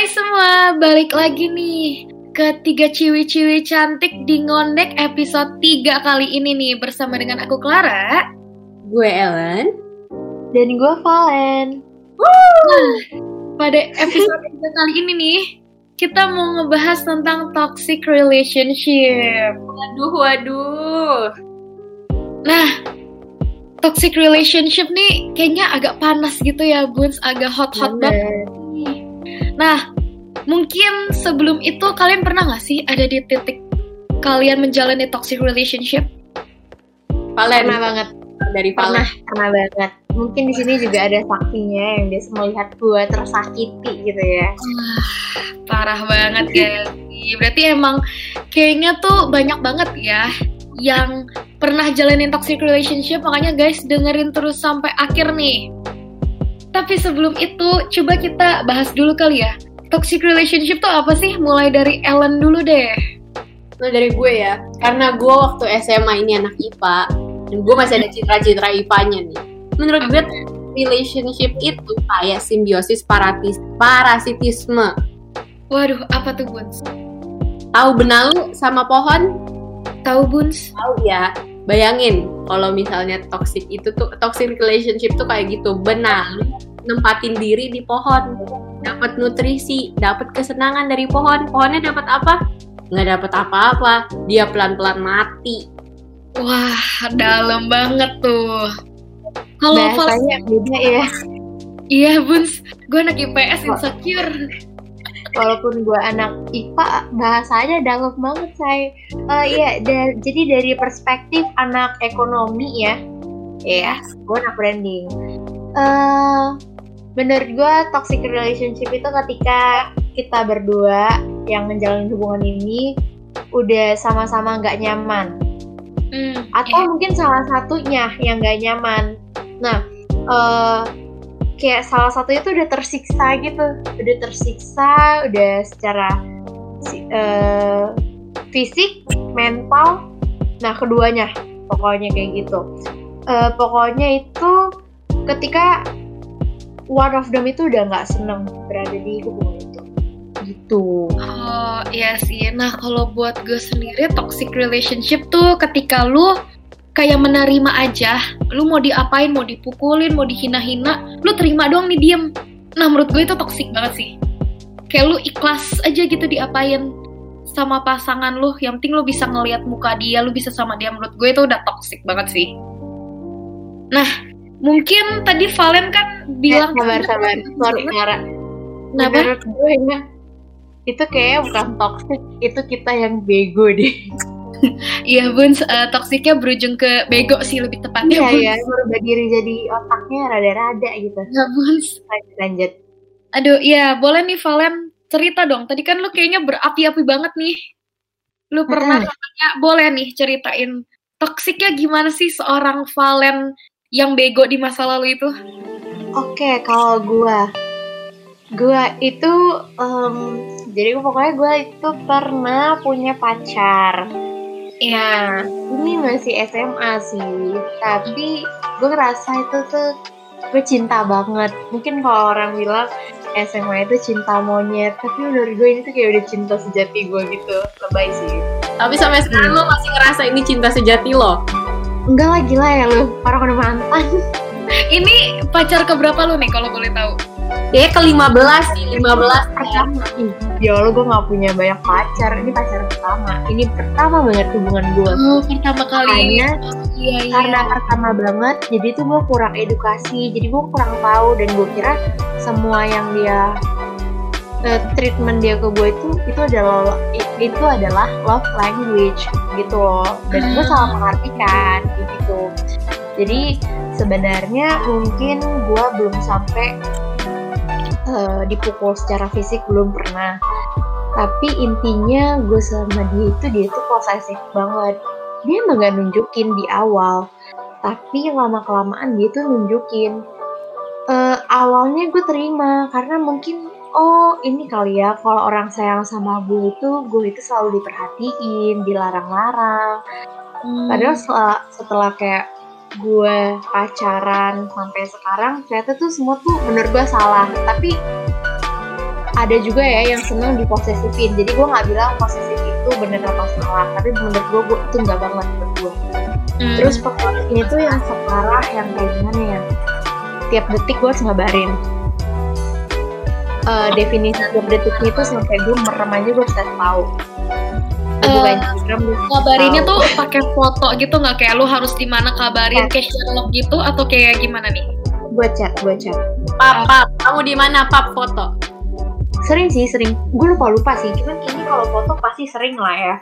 Hai semua, balik lagi nih ke tiga ciwi-ciwi cantik di ngondek episode 3 kali ini nih bersama dengan aku Clara. Gue Ellen. Dan gue Valen. Nah, pada episode 3 kali ini nih, kita mau ngebahas tentang toxic relationship. Waduh, waduh. Nah, toxic relationship nih kayaknya agak panas gitu ya, Buns, agak hot-hot banget. Nah, mungkin sebelum itu kalian pernah gak sih ada di titik kalian menjalani toxic relationship? Valen Pernah banget. dari Pernah, Valen. pernah banget. Mungkin di sini juga ada saksinya yang biasa melihat gue tersakiti gitu ya. Wah, parah banget ya. Berarti emang kayaknya tuh banyak banget ya yang pernah jalanin toxic relationship. Makanya guys dengerin terus sampai akhir nih. Tapi sebelum itu coba kita bahas dulu kali ya. Toxic relationship tuh apa sih? Mulai dari Ellen dulu deh. Nah, dari gue ya. Karena gue waktu SMA ini anak IPA. Dan gue masih ada citra-citra IPA-nya nih. Menurut gue relationship itu kayak simbiosis paratis parasitisme. Waduh, apa tuh Buns? Tahu benalu sama pohon? Tahu Buns? Tahu ya. Bayangin kalau misalnya toxic itu tuh toxic relationship tuh kayak gitu. Benalu nempatin diri di pohon. Dapat nutrisi, dapat kesenangan dari pohon. Pohonnya dapat apa? Nggak dapat apa-apa. Dia pelan-pelan mati. Wah, dalam banget tuh. Kalau Bahasanya beda ya. Iya, Buns. Gue anak IPS insecure. Walaupun gue anak IPA, bahasanya dalam banget saya. Eh iya, da- jadi dari perspektif anak ekonomi ya, ya, gue anak branding. Eh, menurut gue toxic relationship itu ketika kita berdua yang menjalin hubungan ini udah sama-sama nggak nyaman Hmm, atau mungkin salah satunya yang nggak nyaman. Nah, eh kayak salah satunya tuh udah tersiksa gitu, udah tersiksa, udah secara eh, fisik, mental. Nah, keduanya pokoknya kayak gitu. Eh, pokoknya itu ketika one of them itu udah nggak seneng berada di hubungan itu, gitu. Oh iya sih. Nah kalau buat gue sendiri toxic relationship tuh ketika lu kayak menerima aja, lu mau diapain, mau dipukulin, mau dihina-hina, lu terima doang nih diem. Nah menurut gue itu toxic banget sih. Kayak lu ikhlas aja gitu diapain sama pasangan lu. Yang penting lu bisa ngelihat muka dia, lu bisa sama dia. Menurut gue itu udah toxic banget sih. Nah mungkin tadi Valen kan bilang Eh, sabar sabar sorry Nara Kenapa? menurut gue ya itu kayaknya bukan toxic itu kita yang bego deh Iya bun, eh, toksiknya berujung ke bego sih lebih tepatnya iya ya merubah diri jadi otaknya rada-rada gitu Ya bun. lanjut lanjut Aduh, iya boleh nih Valen cerita dong. Tadi kan lu kayaknya berapi-api banget nih. Lu pernah katanya boleh nih ceritain toksiknya gimana sih seorang Valen yang bego di masa lalu itu? oke kalau gue gue itu em, jadi pokoknya gue itu pernah punya pacar Iya. ini masih SMA sih tapi gue ngerasa itu tuh gue cinta banget mungkin kalau orang bilang SMA itu cinta monyet tapi menurut gue ini tuh kayak udah cinta sejati gue gitu lebay sih Tapi sampai sekarang lo masih ngerasa ini cinta sejati lo. enggak lah gila ya lu orang udah mantan Ini pacar keberapa lu nih kalau boleh tahu? Dia ke 15 sih, 15 pertama ya Allah gue gak punya banyak pacar. Ini pacar pertama. Ini pertama banget hubungan gue Oh, pertama kali. Makanya Iya, iya. karena pertama banget jadi tuh gue kurang edukasi. Jadi gue kurang tahu dan gue kira semua yang dia eh, treatment dia ke gue itu itu adalah itu adalah love language gitu loh. Dan gue salah mengartikan gitu. Jadi sebenarnya mungkin gue belum sampai eh, dipukul secara fisik belum pernah. Tapi intinya gue sama dia itu dia itu posesif banget. Dia emang gak nunjukin di awal. Tapi lama kelamaan dia tuh nunjukin. Eh, awalnya gue terima karena mungkin oh ini kali ya kalau orang sayang sama gue itu gue itu selalu diperhatiin dilarang-larang. Hmm. padahal setelah, setelah kayak gue pacaran sampai sekarang ternyata tuh semua tuh menurut gue salah. Tapi ada juga ya yang seneng diposesifin jadi gue nggak bilang posesif itu bener atau salah tapi menurut gue, gue itu nggak banget menurut gue. Hmm. terus pokoknya ini tuh yang separah yang kayak gimana ya? Tiap detik gue harus ngabarin. Eh, definisi tiap detiknya itu sampai gue merem aja gue bisa tahu Gue buka Eh, ngabarinnya tahu. tuh pakai foto gitu nggak? Kayak lu harus di mana kabarin kayak Sherlock gitu atau kayak gimana nih? gue chat gue chat. Pap, pap, kamu di mana? Pap foto? sering sih sering. Gue lupa lupa sih. Cuman kayaknya kalau foto pasti sering lah ya.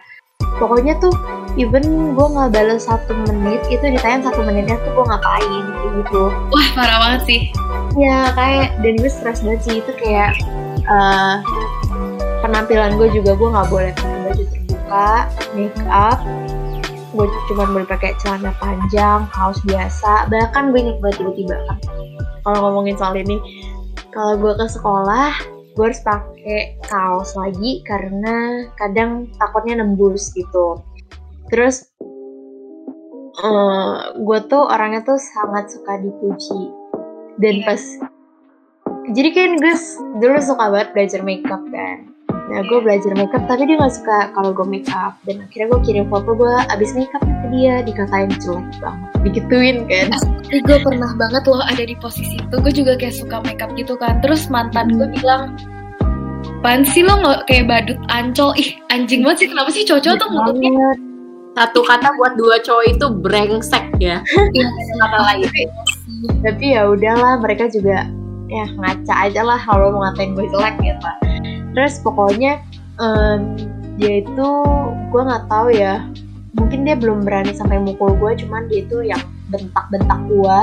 Pokoknya tuh even gue nggak balas satu menit itu ditanya satu menitnya tuh gue ngapain kayak gitu. Wah parah banget sih. ya kayak dan gue stres banget sih. Itu kayak eh, penampilan gue juga gue nggak boleh terbuka make up gue cuma boleh pakai celana panjang kaos biasa bahkan gue inget banget tiba-tiba kan kalau ngomongin soal ini kalau gue ke sekolah gue harus pakai kaos lagi karena kadang takutnya nembus gitu. Terus eh, gue tuh orangnya tuh sangat suka dipuji. Dan Iya. pas jadi kan gue dulu suka banget belajar makeup kan nah gue belajar makeup tapi dia nggak suka kalau gue makeup dan akhirnya gue kirim foto gue abis makeup ke dia dikatain jelek banget digituin kan Tapi gue pernah banget loh ada di posisi itu. Gue juga kayak suka makeup gitu kan. Terus mantan gue bilang, Pan sih lo nggak kayak badut ancol ih anjing banget sih kenapa sih cowok tuh mulutnya Banget. Satu kata buat dua cowok itu brengsek ya. Iya, Kata lain. tapi ya udahlah mereka juga ya ngaca aja lah kalau mau ngatain gue jelek gitu terus pokoknya em, dia itu gue nggak tahu ya. Mungkin dia belum berani sampai mukul gue cuman dia itu yang bentak-bentak gue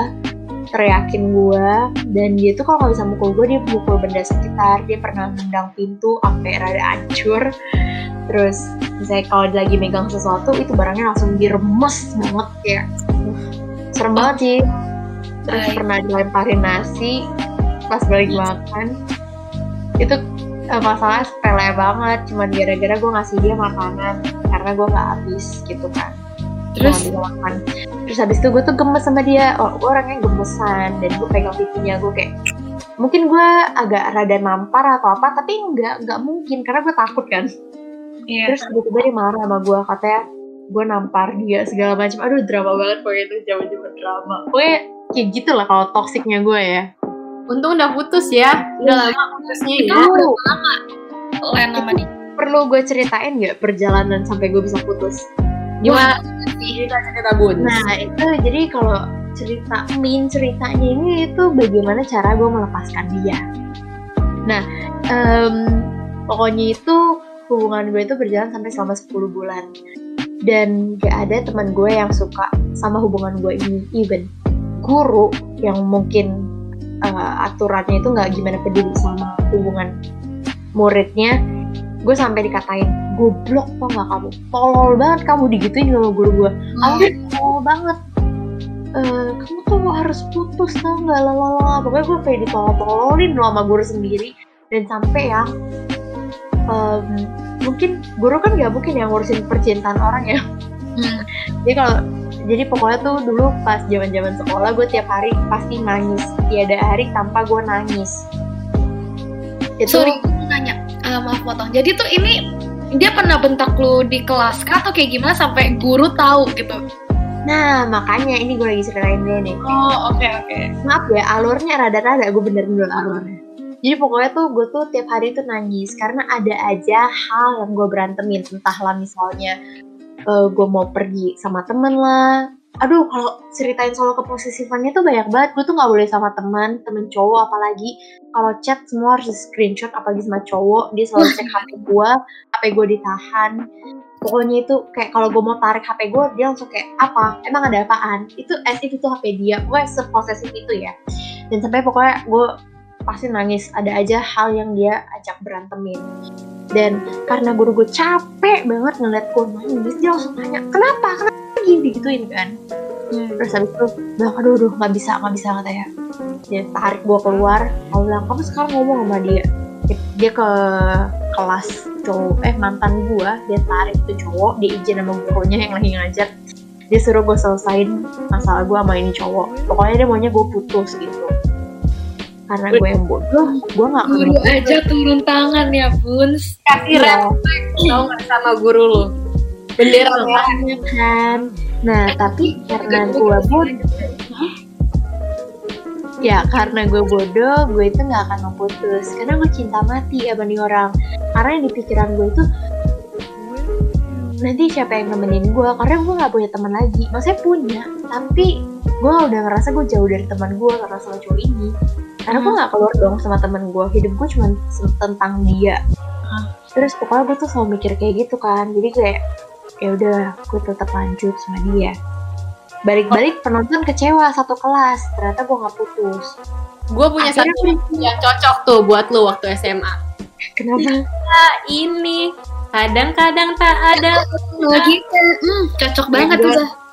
teriakin gue dan dia tuh kalau nggak bisa mukul gue dia mukul benda sekitar. Dia pernah nendang pintu sampai rada hancur. Terus misalnya kalau lagi megang sesuatu itu barangnya langsung diremes banget kayak uh, serem banget sih. Terus pernah dilemparin nasi pas balik makan. Itu eh, masalah sepele banget cuman gara-gara gue ngasih dia makanan karena gue nggak habis gitu kan. Terus? Makan. Terus habis itu gue tuh gemes sama dia. Oh gue orangnya gemesan dan gue pegang pipinya gue kayak mungkin gue agak rada nampar atau apa tapi nggak nggak mungkin karena gue takut kan. Iya. Terus tiba-tiba dia marah sama gue katanya gue nampar dia segala macam. Aduh drama banget pokoknya itu zaman zaman drama. Pokoknya kayak gitu lah kalau toksiknya gue ya Untung udah putus ya. Udah lama putusnya itu ya. berapa lama. Len sama dia perlu gue ceritain nggak perjalanan sampai gue bisa putus? Gimana? Sih cerita cerita bun? nah itu jadi kalau cerita main ceritanya ini itu bagaimana cara gue melepaskan dia. Nah em, pokoknya itu hubungan gue itu berjalan sampai selama 10 bulan. Dan gak ada teman gue yang suka sama hubungan gue ini. Even guru yang mungkin uh, aturannya itu nggak gimana peduli sama hubungan muridnya gue sampai dikatain goblok tau nggak kamu? Tolol banget kamu digituin sama guru gue. Kamu tuh tolol banget. Eh, kamu tuh harus putus tau nggak? Lalala pokoknya gue kayak ditolol-tololin loh sama guru sendiri. Dan sampai yang em, mungkin guru kan nggak mungkin yang ngurusin percintaan orang ya. Hmm. jadi kalau jadi pokoknya tuh dulu pas zaman zaman sekolah gue tiap hari pasti nangis. Tiada hari tanpa gue nangis. Itu sorry gue mau nanya Ah, maaf potong. Jadi tuh ini dia pernah bentak lu di kelas kah atau kayak gimana sampai guru tahu gitu? Nah makanya ini gue lagi ceritain dulu nih. Oh oke oke. Maaf ya alurnya rada-rada gue benerin dulu alurnya. Jadi pokoknya tuh gue tuh tiap hari tuh nangis karena ada aja hal yang gue berantemin entahlah misalnya gue mau pergi sama temen lah. Aduh kalau ceritain soal keposisifannya tuh banyak banget. Gue tuh nggak boleh sama teman temen cowok apalagi. Kalau chat semua harus di screenshot apalagi sama cowok. Dia selalu cek HP gue HP gue ditahan. Pokoknya itu kayak kalau gue mau tarik HP gue dia langsung kayak apa? Emang ada apaan? Itu as if itu HP dia. Gue seposesif itu ya. Dan sampai pokoknya gue pasti nangis. Ada aja hal yang dia ajak berantemin. Dan karena guru gue capek banget ngeliat gue nangis dia langsung tanya kenapa? Kenapa lagi? Digituin kan. Terus habis itu bilang aduh aduh nggak bisa nggak bisa katanya dia. Tarik gue keluar. Aku bilang kamu sekarang ngomong sama dia. Dia, dia ke kelas cowok eh mantan gue dia tarik itu cowok dia izin sama gurunya yang lagi ngajar. Dia suruh gue selesain masalah gue sama ini cowok. Pokoknya dia maunya gue putus gitu karena gue yang bodoh gue nggak Guru ngeputus. aja turun tangan ya, Buns. Kasih respect tau gak sama guru lu. Bendera. Iya kan nah tapi karena gue bodoh ya karena gue bodoh gue itu nggak akan memutus karena gue cinta mati sama nih orang karena yang di pikiran gue itu nanti siapa yang nemenin gue karena gue nggak punya teman lagi maksudnya punya tapi gue udah ngerasa gue jauh dari teman gue karena sama cowok ini karena gue nggak keluar dong sama teman gue hidup gue cuma tentang dia. Terus pokoknya gue tuh selalu mikir kayak gitu kan. Jadi kayak ya udah gue tetap lanjut sama dia. Balik-balik penonton kecewa satu kelas. Ternyata gue nggak putus. Gue punya Akhirnya satu yang cocok tuh buat lu waktu SMA. kenapa? Ah, ini. Kadang-kadang tak ada Logika, hmm, cocok banget tuh.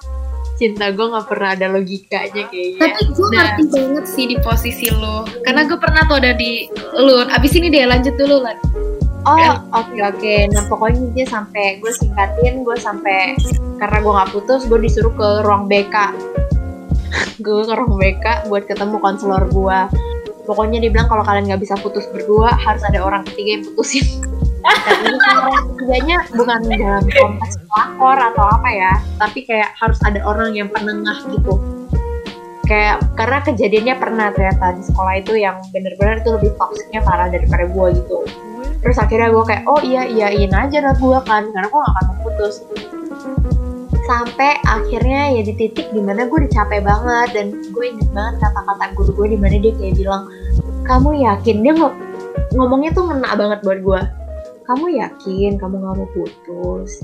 Cinta gue nggak pernah ada logikanya kayaknya Tapi gue Nah. ngerti banget sih di posisi lo. Karena gue pernah tuh ada di lu. Abis ini deh lanjut dulu lan. Oh oke oke, nah pokoknya dia sampai gue singkatin, gue sampai karena gue nggak putus, gue disuruh ke ruang BK, gue ke ruang BK buat ketemu konselor gue. Pokoknya dia bilang kalau kalian nggak bisa putus berdua, harus ada orang ketiga yang putusin. Tapi orang ketiganya bukan dalam konteks pelakor atau apa ya, tapi kayak harus ada orang yang penengah gitu. Kayak karena kejadiannya pernah ternyata di sekolah itu yang bener-bener itu lebih toksiknya parah daripada gue gitu terus akhirnya gue kayak oh iya iyain aja lah gue kan karena gue gak akan memutus sampai akhirnya ya di titik di mana gue udah capek banget dan gue inget banget kata-kata guru gue di mana dia kayak bilang kamu yakin? Dia ngo- ngomongnya tuh ngena banget buat gue. Kamu yakin kamu gak mau putus?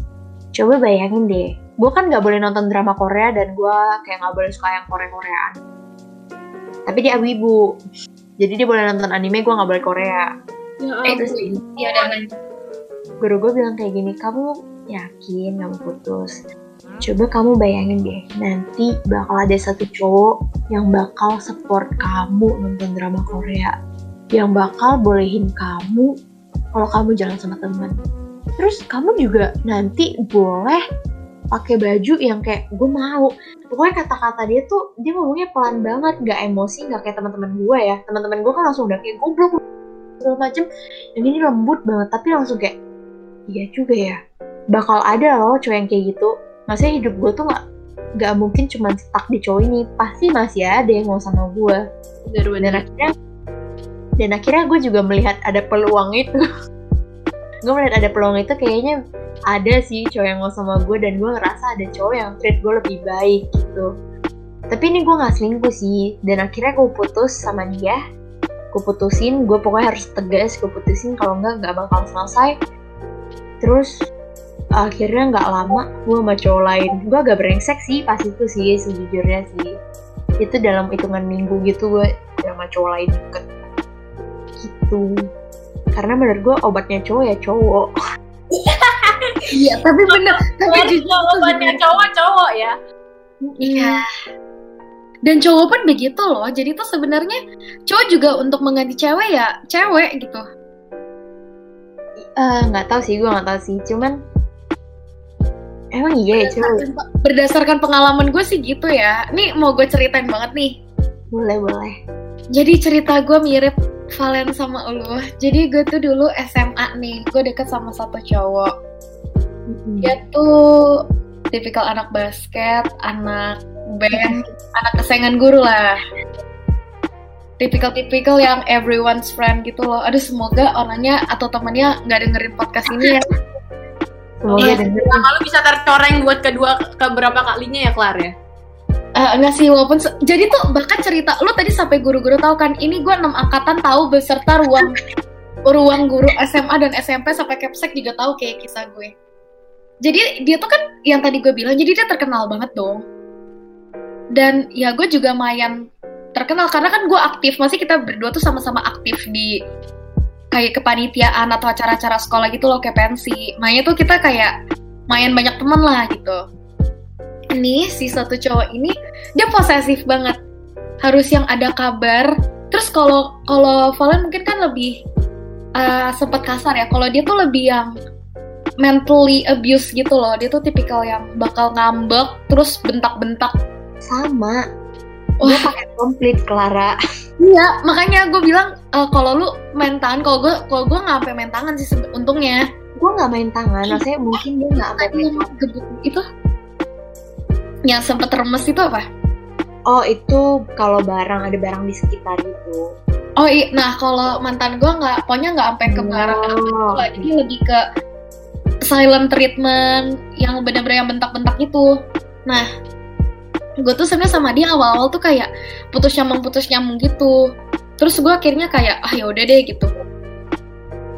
Coba bayangin deh gue kan gak boleh nonton drama Korea dan gue kayak gak boleh suka yang Korea-Koreaan. Tapi dia wibu jadi dia boleh nonton anime gue gak boleh Korea. Ya Eh, terus ya udah guru gue bilang kayak gini kamu yakin kamu putus coba kamu bayangin deh nanti bakal ada satu cowok yang bakal support kamu nonton drama Korea. Yang bakal bolehin kamu kalau kamu jalan sama teman. Terus kamu juga nanti boleh pakai baju yang kayak gue mau. Pokoknya kata-kata dia tuh dia ngomongnya pelan banget nggak emosi nggak kayak teman-teman gue ya. Teman-teman gue kan langsung udah kayak goblok segala macem. Yang ini lembut banget tapi langsung kayak iya juga ya. Bakal ada loh cowok yang kayak gitu maksudnya hidup gue tuh nggak nggak mungkin cuma stuck di cowok ini. Pasti masih ada yang mau sama gue Bener, dan akhirnya dan akhirnya gue juga melihat ada peluang itu. Gue melihat ada peluang itu kayaknya ada sih cowok yang mau sama gue dan gue ngerasa ada cowok yang treat gue lebih baik gitu. Tapi ini gue nggak selingkuh sih. Dan akhirnya gue putus sama dia. Gue putusin gue pokoknya harus tegas gue putusin. Kalau enggak nggak bakal selesai. Terus akhirnya nggak lama gue sama cowok lain gue agak brengsek sih pas itu sih sejujurnya sih itu dalam hitungan minggu gitu gue sama cowok lain deket gitu karena menurut gue obatnya cowok ya cowok Iya, tapi bener. Tapi jujur tuh jawabannya bener. cowok-cowok ya. Iya. Dan cowok pun begitu loh. Jadi tuh sebenarnya cowok juga untuk mengganti cewek ya cewek gitu. Eh, nggak tahu sih gue nggak tahu sih cuman emang iya ya cowok Berdasarkan pengalaman gue sih gitu ya. Nih mau gue ceritain banget nih. boleh boleh Jadi cerita gue mirip Valen sama lu. Jadi gue tuh dulu SMA nih, gue deket sama satu cowok. Dia tuh tipikal anak basket, anak band, anak kesayangan guru lah. Tipikal-tipikal yang everyone's friend gitu loh. Aduh semoga orangnya atau temannya nggak dengerin podcast ini ya. semoga Nah, lu bisa tercoreng buat kedua ke berapa kalinya ya, Klar ya? Eh, enggak sih walaupun jadi tuh bahkan cerita lu tadi sampai guru-guru tahu kan ini gue enam angkatan tahu beserta ruang ruang guru SMA dan SMP sampai Capsek juga tahu kayak kisah gue. Jadi dia tuh kan yang tadi gue bilang jadi dia terkenal banget dong. Dan ya gue juga mayan terkenal karena kan gue aktif. Masih kita berdua tuh sama-sama aktif di kayak kepanitiaan atau acara-acara sekolah gitu loh kayak pensi. Makanya tuh kita kayak main banyak teman lah gitu. Ini si satu cowok ini dia posesif banget. Harus yang ada kabar. Terus kalau kalau Valen mungkin kan lebih uh, sempat kasar ya. Kalau dia tuh lebih yang mentally abuse gitu loh. Dia tuh tipikal yang bakal ngambek terus bentak-bentak. Sama. Wah. gue pakai komplit Clara Iya, makanya gue bilang eh, kalau lu main tangan, kalau gue kalau gue nggak sampai main tangan sih untungnya. gue nggak main tangan maksudnya mungkin dia nggak Tadi main yang gebuk itu yang sempet remes itu apa? oh itu kalau barang ada barang di sekitar itu Oh iya, nah kalau mantan gue nggak, pokoknya nggak sampai ke barang gitu Oh, lah. Jadi lebih ke silent treatment yang bener-bener yang bentak-bentak itu. Nah, gue tuh sebenarnya sama dia awal-awal tuh kayak putus nyambung putus nyambung gitu. Terus gue akhirnya kayak ah ya udah deh gitu.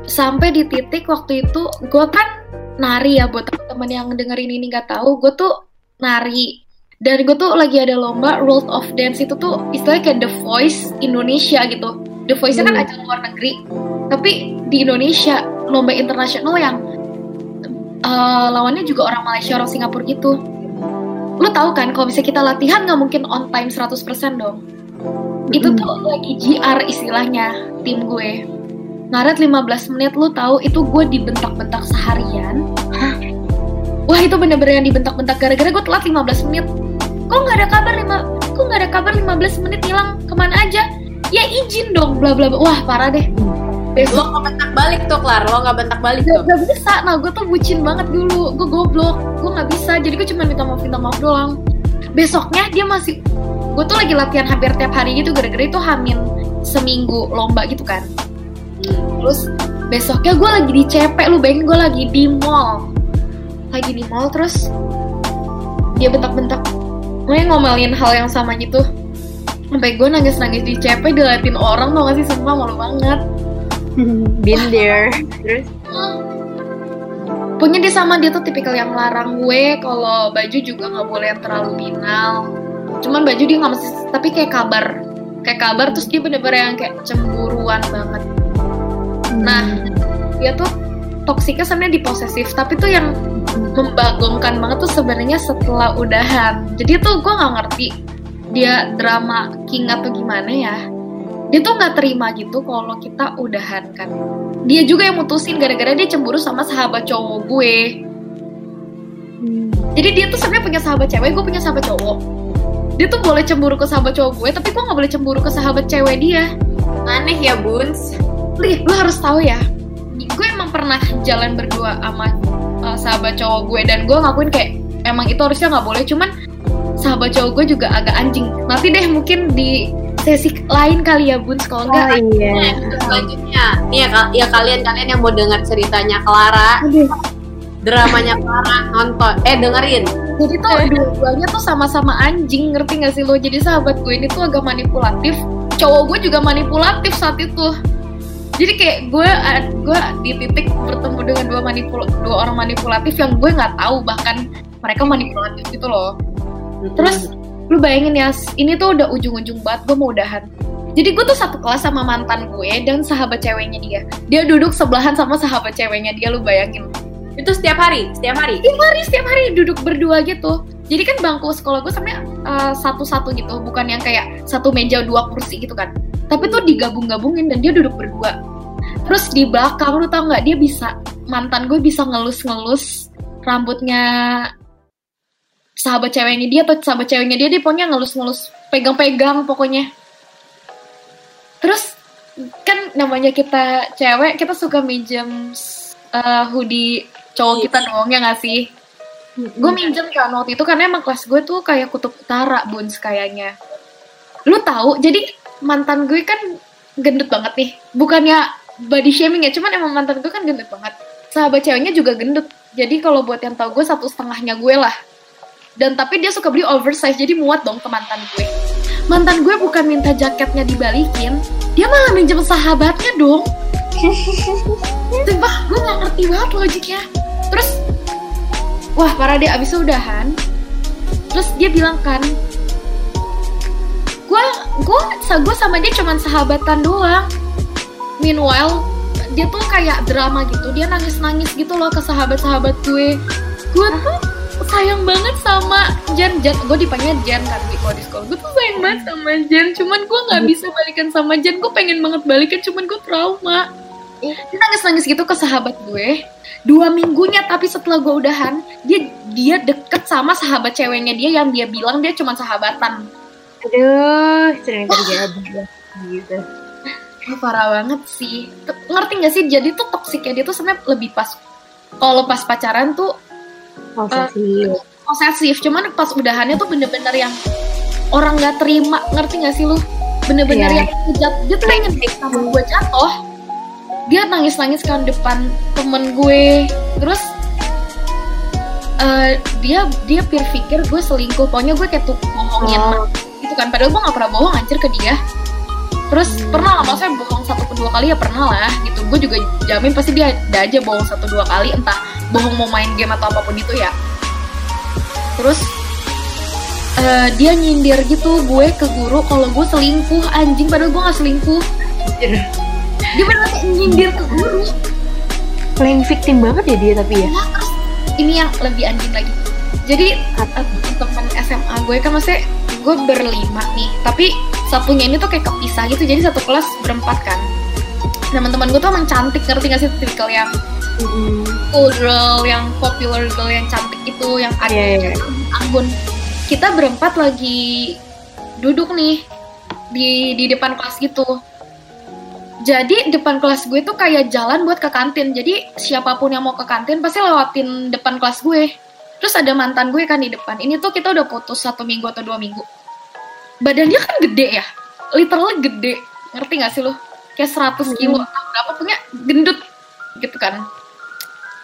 Sampai di titik waktu itu gue kan nari ya buat temen-temen yang dengerin ini nggak tahu, gue tuh nari dan gue tuh lagi ada lomba World of Dance itu tuh istilahnya kayak The Voice Indonesia gitu. The Voice-nya kan Hmm. ajang luar negeri, tapi di Indonesia lomba internasional yang eh, lawannya juga orang Malaysia, orang Singapura gitu. Lu tahu kan kalau misalnya kita latihan nggak mungkin on time 100% dong. Itu tuh lagi GR istilahnya tim gue. Ngaret 15 menit lu tahu itu gue dibentak-bentak seharian. Wah itu bener-bener yang dibentak-bentak gara-gara gue telat 15 menit. Kok nggak ada kabar lima? Kok nggak ada kabar 15 menit hilang ke mana aja? Ya izin dong, bla bla bla. Wah parah deh. Besok Lo nggak bentak balik tuh, Klar. Lo nggak bentak balik gak, tuh. gak bisa. Nah gue tuh bucin banget dulu. Gue goblok. Gue nggak bisa. Jadi gue cuma minta maaf minta maaf doang. Besoknya dia masih gue tuh lagi latihan hampir tiap hari gitu. Gara-gara itu hamin seminggu lomba gitu kan. Hmm. terus besoknya gue lagi di CP lu bayangin gue lagi di mall. Lagi di mall terus dia bentak-bentak. Gue ngomelin hal yang sama gitu. Sampai gue nangis-nangis di CP diliatin orang tau gak sih? Sumpah malu banget been there terus Punya dia sama dia tuh tipikal yang larang gue kalau baju juga nggak boleh yang terlalu binal. Cuman baju dia nggak mesti, tapi kayak kabar, kayak kabar terus dia bener-bener yang kayak cemburuan banget. Nah, dia tuh toksiknya sebenarnya di posesif, tapi tuh yang membagongkan banget tuh sebenarnya setelah udahan. Jadi tuh gue nggak ngerti dia drama king atau gimana ya. Dia tuh nggak terima gitu kalau kita udahan kan. Dia juga yang mutusin gara-gara dia cemburu sama sahabat cowok gue. Hmm. Jadi dia tuh sebenarnya punya sahabat cewek, gue punya sahabat cowok. Dia tuh boleh cemburu ke sahabat cowok gue, tapi gue nggak boleh cemburu ke sahabat cewek dia. Aneh ya, Buns. Li, lu harus tahu ya. Gue emang pernah jalan berdua sama uh, sahabat cowok gue dan gue ngakuin kayak emang itu harusnya nggak boleh. Cuman sahabat cowok gue juga agak anjing. Nanti deh mungkin di sesi lain kali ya Bun, kalau oh enggak. Nah, iya selanjutnya, nih ya, ya kalian-kalian yang mau dengar ceritanya Clara, Aduh. dramanya Clara, nonton, eh dengerin. Jadi tuh dua-duanya tuh sama-sama anjing, ngerti gak sih lo? Jadi sahabat gue ini tuh agak manipulatif. Cowok gue juga manipulatif saat itu. Jadi kayak gue eh, gue di titik bertemu dengan dua manipul dua orang manipulatif yang gue nggak tahu bahkan mereka manipulatif gitu loh. Terus lu bayangin ya, ini tuh udah ujung-ujung banget gue mau udahan. Jadi gue tuh satu kelas sama mantan gue dan sahabat ceweknya dia. Dia duduk sebelahan sama sahabat ceweknya dia, lu bayangin. itu setiap hari, setiap hari. Setiap hari, setiap hari duduk berdua gitu. Jadi kan bangku sekolah gue sebenarnya uh, satu-satu gitu, bukan yang kayak satu meja dua kursi gitu kan. Tapi tuh digabung-gabungin dan dia duduk berdua. Terus di belakang lu tau nggak dia bisa mantan gue bisa ngelus-ngelus rambutnya sahabat ceweknya dia atau sahabat ceweknya dia dia pokoknya ngelus-ngelus pegang-pegang pokoknya. Terus kan namanya kita cewek kita suka minjem uh, hoodie cowok kita dong ya nggak sih? Gue minjem kan waktu itu karena emang kelas gue tuh kayak kutub utara buns kayaknya. Lu tahu jadi mantan gue kan gendut banget nih. Bukannya body shaming ya, cuman emang mantan gue kan gendut banget. Sahabat ceweknya juga gendut. Jadi kalau buat yang tahu gue satu setengahnya gue lah. Dan tapi dia suka beli oversize jadi muat dong ke mantan gue. Mantan gue bukan minta jaketnya dibalikin, dia malah minjem sahabatnya dong. Sumpah, gue gak ngerti banget logiknya. Terus, wah parah dia abis udahan. Terus dia bilang kan, gue gue gue sama dia cuman sahabatan doang. Meanwhile, dia tuh kayak drama gitu. Dia nangis-nangis gitu loh ke sahabat-sahabat gue. Gue tuh sayang banget sama Jan. Jan, gue dipanggil Jan kan di kalau di sekolah. Gue tuh sayang banget sama Jan. Cuman gue nggak bisa balikan sama Jan. Gue pengen banget balikan, cuman gue trauma. Dia nangis-nangis gitu ke sahabat gue. Dua minggunya, tapi setelah gue udahan, dia dia deket sama sahabat ceweknya dia yang dia bilang dia cuma sahabatan. aduh sering terjadi gitu Wah, parah banget sih. Ngerti gak sih? Jadi tuh toksiknya dia tuh sebenarnya lebih pas. Kalau pas pacaran tuh posesif posesif, cuman pas udahannya tuh bener-bener yang orang nggak terima. Ngerti gak sih lu? Bener-bener Iya. yang jat, dia tuh pengen sama gue jatuh. Dia nangis-nangis kan depan temen gue. Terus eh, dia dia pikir gue selingkuh. Pokoknya gue kayak tuh bohongin Oh. gitu kan. Padahal gue gak pernah bohong anjir ke dia. Terus pernah lah, maksudnya bohong satu ke dua kali ya pernah lah gitu. Gue juga jamin pasti dia ada aja bohong satu dua kali, entah bohong mau main game atau apa pun itu ya. Terus eh, dia nyindir gitu gue ke guru kalau gue selingkuh anjing padahal gue gak selingkuh. Dia kayak nyindir ke guru. playing victim banget ya dia tapi ya Nah, terus ini yang lebih anjing lagi. Jadi teman SMA gue kan maksudnya gue berlima nih, tapi satunya ini tuh kayak kepisah gitu, jadi satu kelas berempat kan. Teman-teman gue tuh emang cantik, ngerti gak sih tipikal yang Mm-mm. cool girl, yang popular girl yang cantik itu, yang ada Iya, iya. anggun. Kita berempat lagi duduk nih di di depan kelas gitu. Jadi depan kelas gue tuh kayak jalan buat ke kantin. Jadi siapa pun yang mau ke kantin pasti lewatin depan kelas gue. Terus ada mantan gue kan di depan. Ini tuh kita udah putus satu minggu atau dua minggu. Badannya kan gede ya, literally gede. Ngerti gak sih lo? Kayak 100 kilo atau berapa punya gendut gitu kan.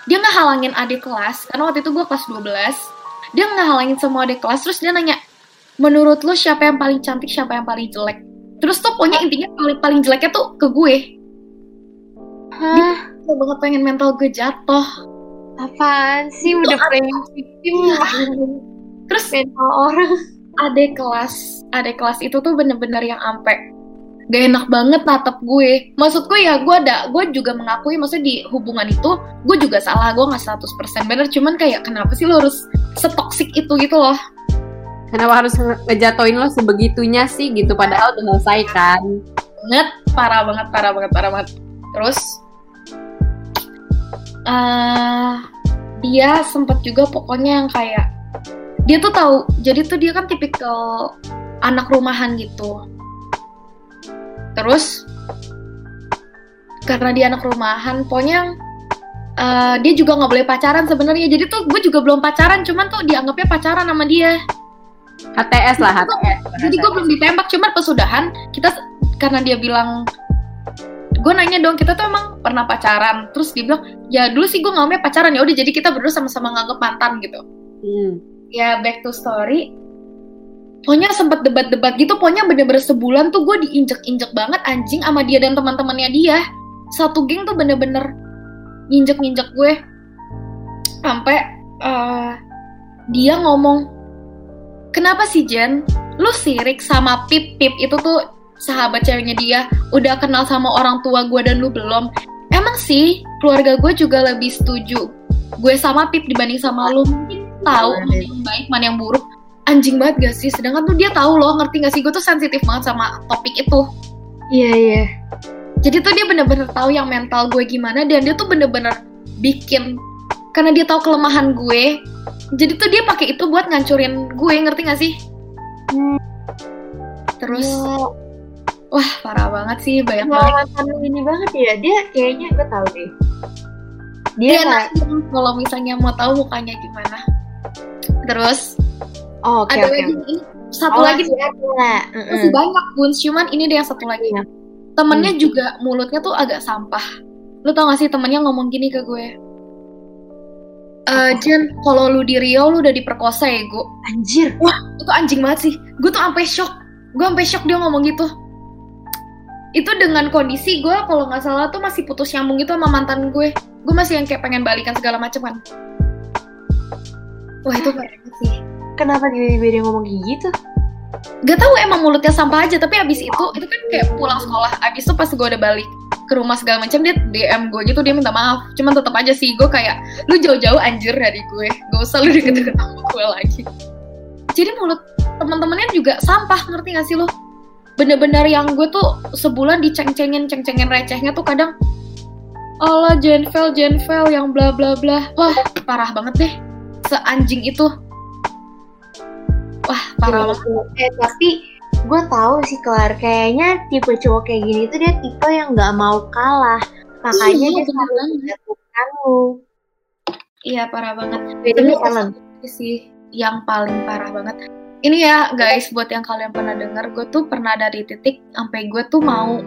Dia nggak halangin adik kelas, karena waktu itu gue kelas 12. Dia nggak halangin semua adik kelas, terus dia nanya, menurut lo siapa yang paling cantik, siapa yang paling jelek? Terus tuh pokoknya intinya paling paling jeleknya tuh ke gue. Hah? Gue banget pengen mental gue jatuh. Apaan sih Itu udah playing victim Terus mental orang adik kelas, adik kelas itu tuh bener-bener yang ampe gak enak banget natap gue. Maksud gue ya gue ada, gue juga mengakui maksudnya di hubungan itu gue juga salah, gue nggak 100% bener. Cuman kayak kenapa sih lo harus setoksik itu gitu loh? Kenapa harus nge- ngejatoin lo sebegitunya sih gitu padahal udah selesai kan. banget parah banget parah banget parah banget terus eh dia sempet juga pokoknya yang kayak dia tuh tahu jadi tuh dia kan tipikal anak rumahan gitu. Terus karena dia anak rumahan pokoknya eh, dia juga nggak boleh pacaran sebenarnya. Jadi tuh gue juga belum pacaran cuman tuh dianggapnya pacaran sama dia. HTS lah HTS. jadi gue belum ditembak cuman pesudahan kita karena dia bilang gue nanya dong kita tuh emang pernah pacaran. Terus dia bilang ya dulu sih gue ngambil pacaran ya udah jadi kita berdua sama-sama nganggep mantan gitu. Hmm. ya back to story. Pokoknya sempet debat-debat gitu pokoknya bener-bener sebulan tuh gue diinjek-injek banget anjing sama dia dan teman-temannya dia. Satu geng tuh bener-bener nginjek-nginjek gue. Sampai eh, dia ngomong kenapa sih Jen? Lu sirik sama Pip Pip itu tuh sahabat ceweknya dia udah kenal sama orang tua gue dan lu belum? Emang sih keluarga gue juga lebih setuju gue sama Pip dibanding sama lu. Mungkin tahu mana yang baik mana yang buruk. Anjing banget gak sih? Sedangkan tuh dia tahu loh ngerti gak sih? Gue tuh sensitif banget sama topik itu. Iya iya. Jadi tuh dia bener-bener tahu yang mental gue gimana dan dia tuh bener-bener bikin karena dia tahu kelemahan gue jadi tuh dia pakai itu buat ngancurin gue ngerti gak sih? Hmm. terus Gila. Wah parah banget sih banyak banget. ini banget ya. Dia kayaknya gue tahu deh. Dia dia nanti kalau misalnya mau tahu mukanya gimana? Terus oh, oke ada oke lagi ini satu Oh, lagi masih ada. masih banyak bun cuman ini dia yang satu lagi. Iya. temennya juga mulutnya tuh agak sampah. Lu tau gak sih temennya ngomong gini ke gue. Eh Jen, kalau lu di Rio lu udah diperkosa ya gue anjir. Itu anjing banget sih. Gue tuh sampai shock. Gue sampai shock dia ngomong gitu itu dengan kondisi gue kalau nggak salah tuh masih putus nyambung gitu sama mantan gue. Gue masih yang kayak pengen balikan segala macam kan. Wah itu banget sih. Kenapa tiba-tiba dia ngomong kayak gitu? Gak tahu emang mulutnya sampah aja. Tapi abis itu itu kan kayak pulang sekolah. Abis itu pas gue udah balik ke rumah segala macam dia DM gue gitu. Dia minta maaf. Cuman tetap aja sih gue kayak lu jauh-jauh anjir dari gue. Gak usah lu deket-deket sama gue lagi. Jadi mulut teman-temannya juga sampah ngerti gak sih lo bener-bener yang gue tuh sebulan diceng-cengin ceng-cengin recehnya tuh kadang Allah Jenvel Jenvel yang bla bla bla. Wah parah banget deh seanjing itu. Wah parah banget. eh tapi gue tahu sih Kelar. Kayaknya tipe cowok kayak gini tuh dia tipe yang nggak mau kalah. Makanya Iya, dia selalu menjatuhkan lu Iya parah banget. Ellen Ini sih yang paling parah banget. Ini ya guys, buat yang kalian pernah dengar, gue tuh pernah ada di titik sampai gue tuh mau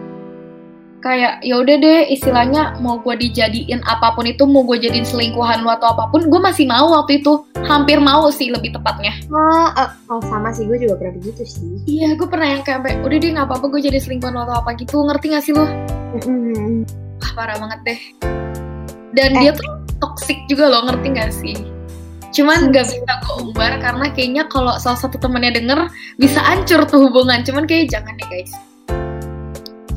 kayak ya udah deh istilahnya mau gue dijadiin apa pun itu mau gue jadiin selingkuhan lu atau apa pun gue masih mau waktu itu. Hampir mau sih lebih tepatnya. Oh, eh, oh sama sih gue juga pernah begitu sih. Iya gue pernah yang kayak sampai udah deh nggak apa-apa gue jadi selingkuhan lu atau apa gitu. Ngerti gak sih lu? Mm-mm. Wah, parah banget deh. Dan Eh. dia tuh toxic juga loh ngerti gak sih cuman nggak bisa gue umbar karena kayaknya kalau salah satu temennya denger bisa hancur tuh hubungan. Cuman kayak jangan deh guys.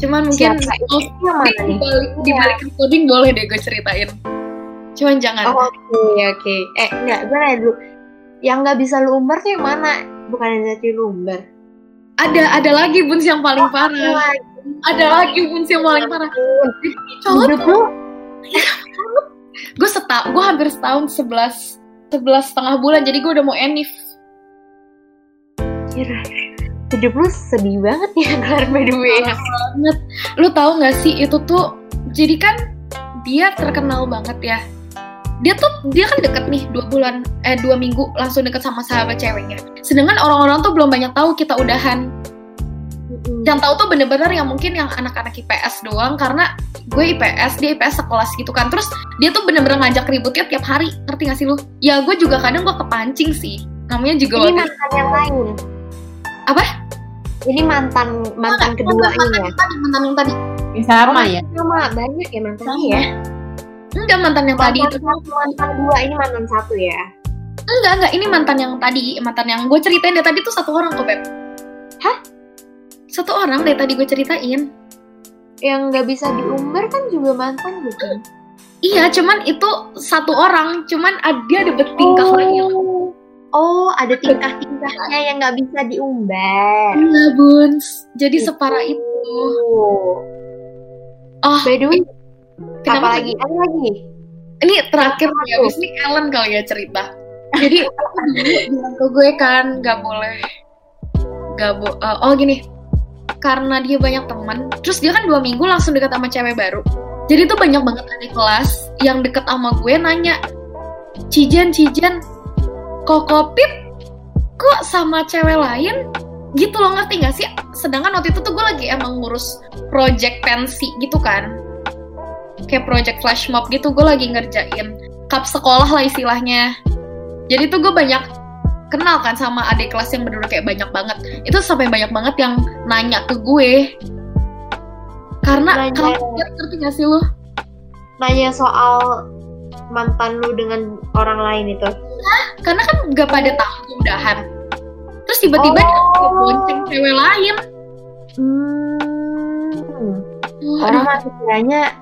Cuman mungkin oh, di balik di Iya. balik recording boleh deh gue ceritain. Cuman jangan. Oh, Oke oke. Eh enggak, gue nanya dulu. Yang nggak bisa lu umbar tuh yang mana? Bukan yang tadi lu umbar. ada ada lagi buns yang paling parah. ada lagi buns yang paling parah. Cowok Hidup lu? Gue setahun gue hampir setahun sebelas sebelas setengah bulan jadi gue udah mau enif kira hidup lu sedih banget ya Kelar by the way. banget. Lu tahu nggak sih itu tuh jadi kan dia terkenal banget ya. Dia tuh dia kan deket nih dua bulan eh dua minggu langsung deket sama sahabat ceweknya. Sedangkan orang-orang tuh belum banyak tahu kita udahan. Mm-mm. Yang tahu tuh bener-bener yang mungkin yang anak-anak IPS doang karena gue IPS dia IPS sekelas gitu kan. Terus dia tuh bener-bener ngajak ributnya tiap hari. Ngerti gak sih lu? Ya gue juga kadang gue kepancing sih. Namanya juga Ini mantan yang lain. Apa? Ini mantan mantan Enggak, kedua mantan ini ya. yang tadi, mantan yang tadi. sama ya Sama banyak ya mantannya ya. Enggak mantan yang tadi itu. Mantan mantan dua ini mantan satu ya. Enggak, enggak. Ini mantan yang tadi. Mantan yang gue ceritain dari tadi tuh satu orang kok, Beb. Hah? Satu orang dari tadi gue ceritain. Yang nggak bisa diumbar kan juga mantan bukan? Iya, cuman itu satu orang. Cuman ad- dia ada bertingkah lain. Oh, ada tingkah-tingkahnya yang nggak bisa diumbar. Iya, Buns. Jadi separah itu. Oh. Oh, By the way, kenapa apa lagi? Ada lagi? Ini terakhir ya, abis ini Ellen kali ya cerita. Jadi aku dulu bilang ke gue kan nggak boleh, nggak bo eh, oh gini, karena dia banyak teman, terus dia kan dua minggu langsung deket sama cewek baru. Jadi tuh banyak banget adik kelas yang deket sama gue nanya, Cijen, Cijen, kok kopit kok sama cewek lain? Gitu loh ngerti gak sih? Sedangkan waktu itu tuh gue lagi emang ngurus project pensi gitu kan kayak project flash mob gitu gue lagi ngerjain cup sekolah lah istilahnya jadi tuh gue banyak kenal kan sama adik kelas yang bener kayak banyak banget itu sampai banyak banget yang nanya ke gue karena Nanya. kalau dia ngerti gak sih lu Nanya soal mantan lu dengan orang lain itu. karena kan gak pada tahu udahan terus tiba-tiba Oh. dia bonceng cewek lain Hmm. Wah, Orang kiranya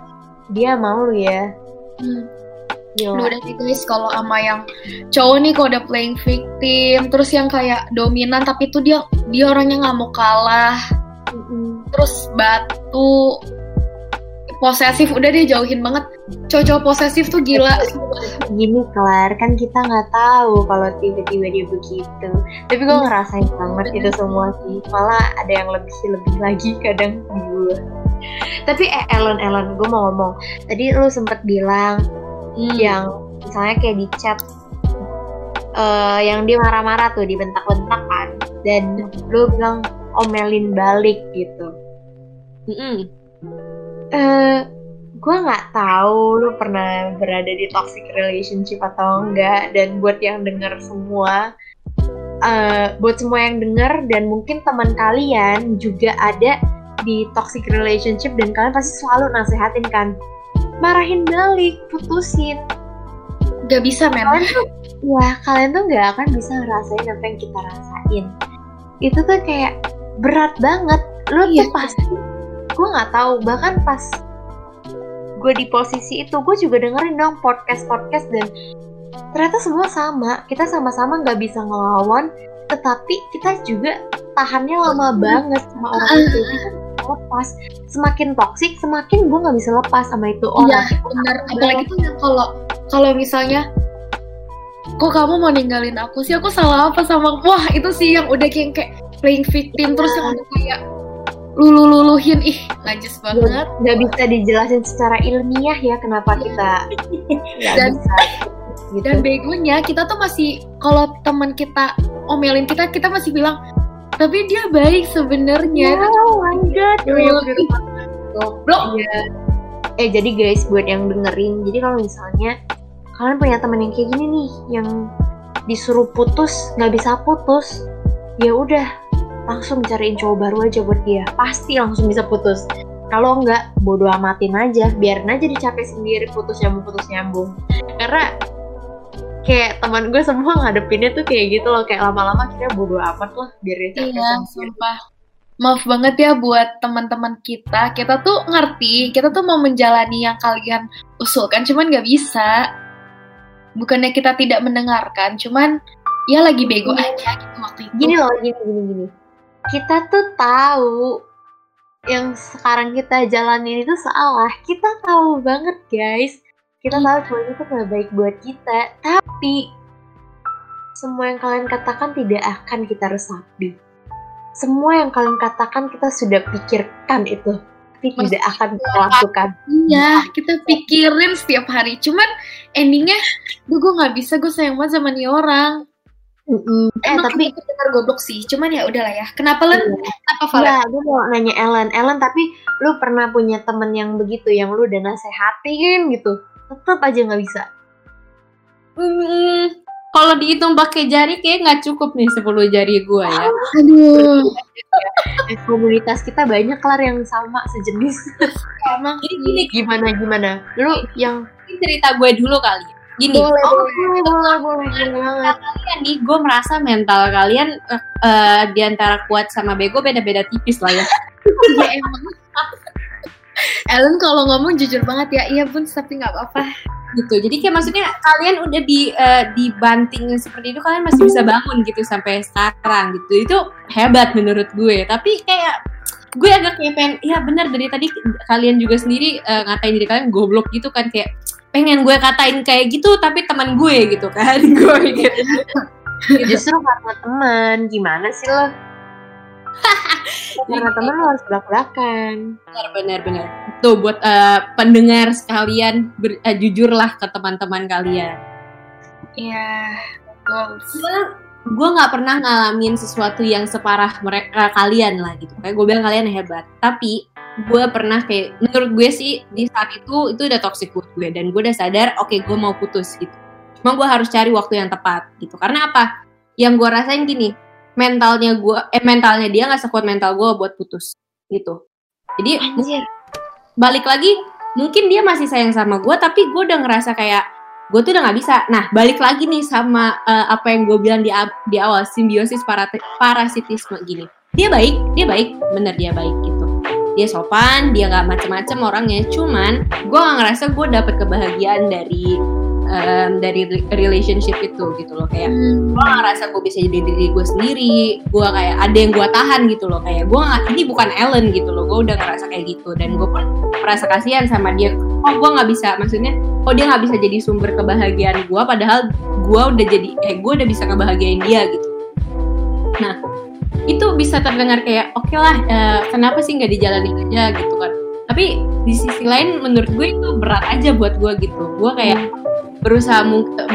dia mau lu ya. Hmm. Gila. Aduh, udah nih guys kalau sama yang cowok nih kalau udah playing victim terus yang kayak dominan tapi tuh dia dia orangnya nggak mau kalah terus batu posesif udah deh jauhin banget cowok-cowok posesif tuh gila Gini kelar kan kita nggak tahu kalau tiba-tiba dia begitu. Tapi gue ngerasain banget itu semua sih. Malah ada yang lebih lebih lagi kadang gue. Tapi eh Ellen Ellen gue mau ngomong. Tadi lu sempet bilang Hmm. yang misalnya kayak di chat eh yang dia marah-marah tuh dibentak-bentak kan dan lu bilang omelin balik gitu Mm-mm. eh gue nggak tahu lu pernah berada di toxic relationship atau enggak dan buat yang dengar semua eh buat semua yang dengar dan mungkin teman kalian juga ada di toxic relationship dan kalian pasti selalu nasehatin kan marahin balik putusin. Gak bisa men kalian tuh wah kalian tuh nggak akan bisa ngerasain apa yang kita rasain. Itu tuh kayak berat banget. Lu Iya. tuh pasti gue nggak tahu bahkan pas gue di posisi itu gue juga dengerin dong podcast podcast dan ternyata semua sama. Kita sama-sama nggak bisa ngelawan tetapi kita juga tahannya lama banget sama orang itu nggak bisa lepas. Semakin toksik semakin gue nggak bisa lepas sama itu. Iya orang benar apalagi tuh yang kalau kalau misalnya kok kamu mau ninggalin aku sih? Aku salah apa sama wah itu sih yang udah kayak kayak playing victim terus yang udah kayak lulu luluhin ih najis banget. nggak bisa dijelasin secara ilmiah ya kenapa kita nggak Dan- bisa gitu. dan begonya kita tuh masih kalau teman kita omelin kita kita masih bilang tapi dia baik sebenarnya. My god Iya, iya, goblok Iya. Eh jadi guys buat yang dengerin, jadi kalau misalnya kalian punya temen yang kayak gini nih, yang disuruh putus nggak bisa putus, ya udah langsung cariin cowok baru aja buat dia, pasti langsung bisa putus. Kalau nggak, bodo amatin aja, biarin aja dicapek sendiri putus nyambung putus nyambung. Karena kayak teman gue semua ngadepinnya tuh kayak gitu loh, kayak lama-lama kira bodo amat lah, biar dia Iya, sumpah. Maaf banget ya buat teman-teman kita. Kita tuh ngerti, kita tuh mau menjalani yang kalian usulkan, cuman nggak bisa. Bukannya kita tidak mendengarkan, cuman ya lagi bego Iya. aja gitu waktu itu. gini loh gini gini gini kita tuh tahu yang sekarang kita jalanin itu salah kita tahu banget guys kita tahu kalau itu nggak baik buat kita tapi semua yang kalian katakan tidak akan kita resapi semua yang kalian katakan kita sudah pikirkan itu tapi Mas- tidak akan kita lakukan Iya, kita pikirin setiap hari. Cuman endingnya, gue gue nggak bisa, gue sayang banget sama nih orang. eh Emang tapi kita benar goblok sih. Cuman ya udahlah ya. Kenapa Len? Iya. Kenapa Valen? Iya, gue mau nanya Ellen. Ellen, tapi lu pernah punya temen yang begitu, yang lu udah nasehatin gitu, tetap aja nggak bisa. Hmm, kalau dihitung pakai jari kayak nggak cukup nih 10 jari gue ya. Aduh, Eh, komunitas kita banyak kelar yang sama sejenis. emang Jadi gini, gimana gimana? Lu yang ini cerita gue dulu kali. Gini, boleh Oh, boleh boleh boleh boleh kalian nih, gue merasa mental kalian eh, eh, di antara kuat sama bego beda-beda tipis lah ya. Iya emang. Ellen kalau ngomong jujur banget ya, iya pun tapi nggak apa-apa. gitu. Jadi kayak maksudnya kalian udah di eh, dibanting seperti itu kalian masih bisa bangun gitu sampai sekarang gitu. Itu hebat menurut gue. Tapi kayak gue agak kayak pengen, ya benar dari tadi kalian juga sendiri eh, ngatain diri kalian goblok gitu kan kayak pengen gue katain kayak gitu tapi teman gue gitu kan gue mikir Justru karena teman, gimana sih lo? Karena teman lo harus belak-belakan. benar benar tuh buat eh, pendengar sekalian ber- eh, jujurlah ke teman-teman kalian. Iya, goals. gue nggak pernah ngalamin sesuatu yang separah mereka kalian lah gitu. Kayak gue bilang kalian hebat. Tapi gue pernah kayak menurut gue sih di saat itu itu udah toxic buat gue dan gue udah sadar oke gue mau putus gitu. Cuma gue harus cari waktu yang tepat gitu. Karena apa? Yang gue rasain gini mentalnya gue eh mentalnya dia nggak sekuat mental gue buat putus gitu. Jadi Anjir. balik lagi mungkin dia masih sayang sama gue tapi gue udah ngerasa kayak gue tuh udah nggak bisa. Nah balik lagi nih sama eh, apa yang gue bilang di, di awal simbiosis parasitisme gini. Dia baik dia baik bener dia baik gitu. Dia sopan dia nggak macem-macem orangnya cuman gue nggak ngerasa gue dapet kebahagiaan dari em, dari re- relationship itu gitu loh. Kayak Hmm. gue ngerasa gue bisa jadi diri gue sendiri. Gue kayak ada yang gue tahan gitu loh. Kayak gue ini bukan Ellen gitu loh. Gue udah ngerasa kayak gitu. Dan gue pun merasa kasihan sama dia. Oh gue nggak bisa maksudnya oh dia nggak bisa jadi sumber kebahagiaan gue padahal gue udah jadi eh gue udah bisa ngebahagiain dia gitu. Nah itu bisa terdengar kayak oke lah eh, kenapa sih nggak dijalanin aja? gitu kan. Tapi di sisi lain menurut gue itu berat aja buat gue gitu. Gue kayak berusaha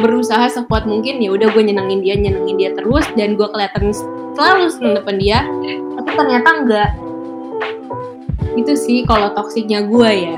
berusaha sekuat mungkin ya udah gue nyenengin dia nyenengin dia terus dan gue kelihatan selalu seneng depan dia. Tapi ternyata enggak. Itu sih kalau toksiknya gue ya.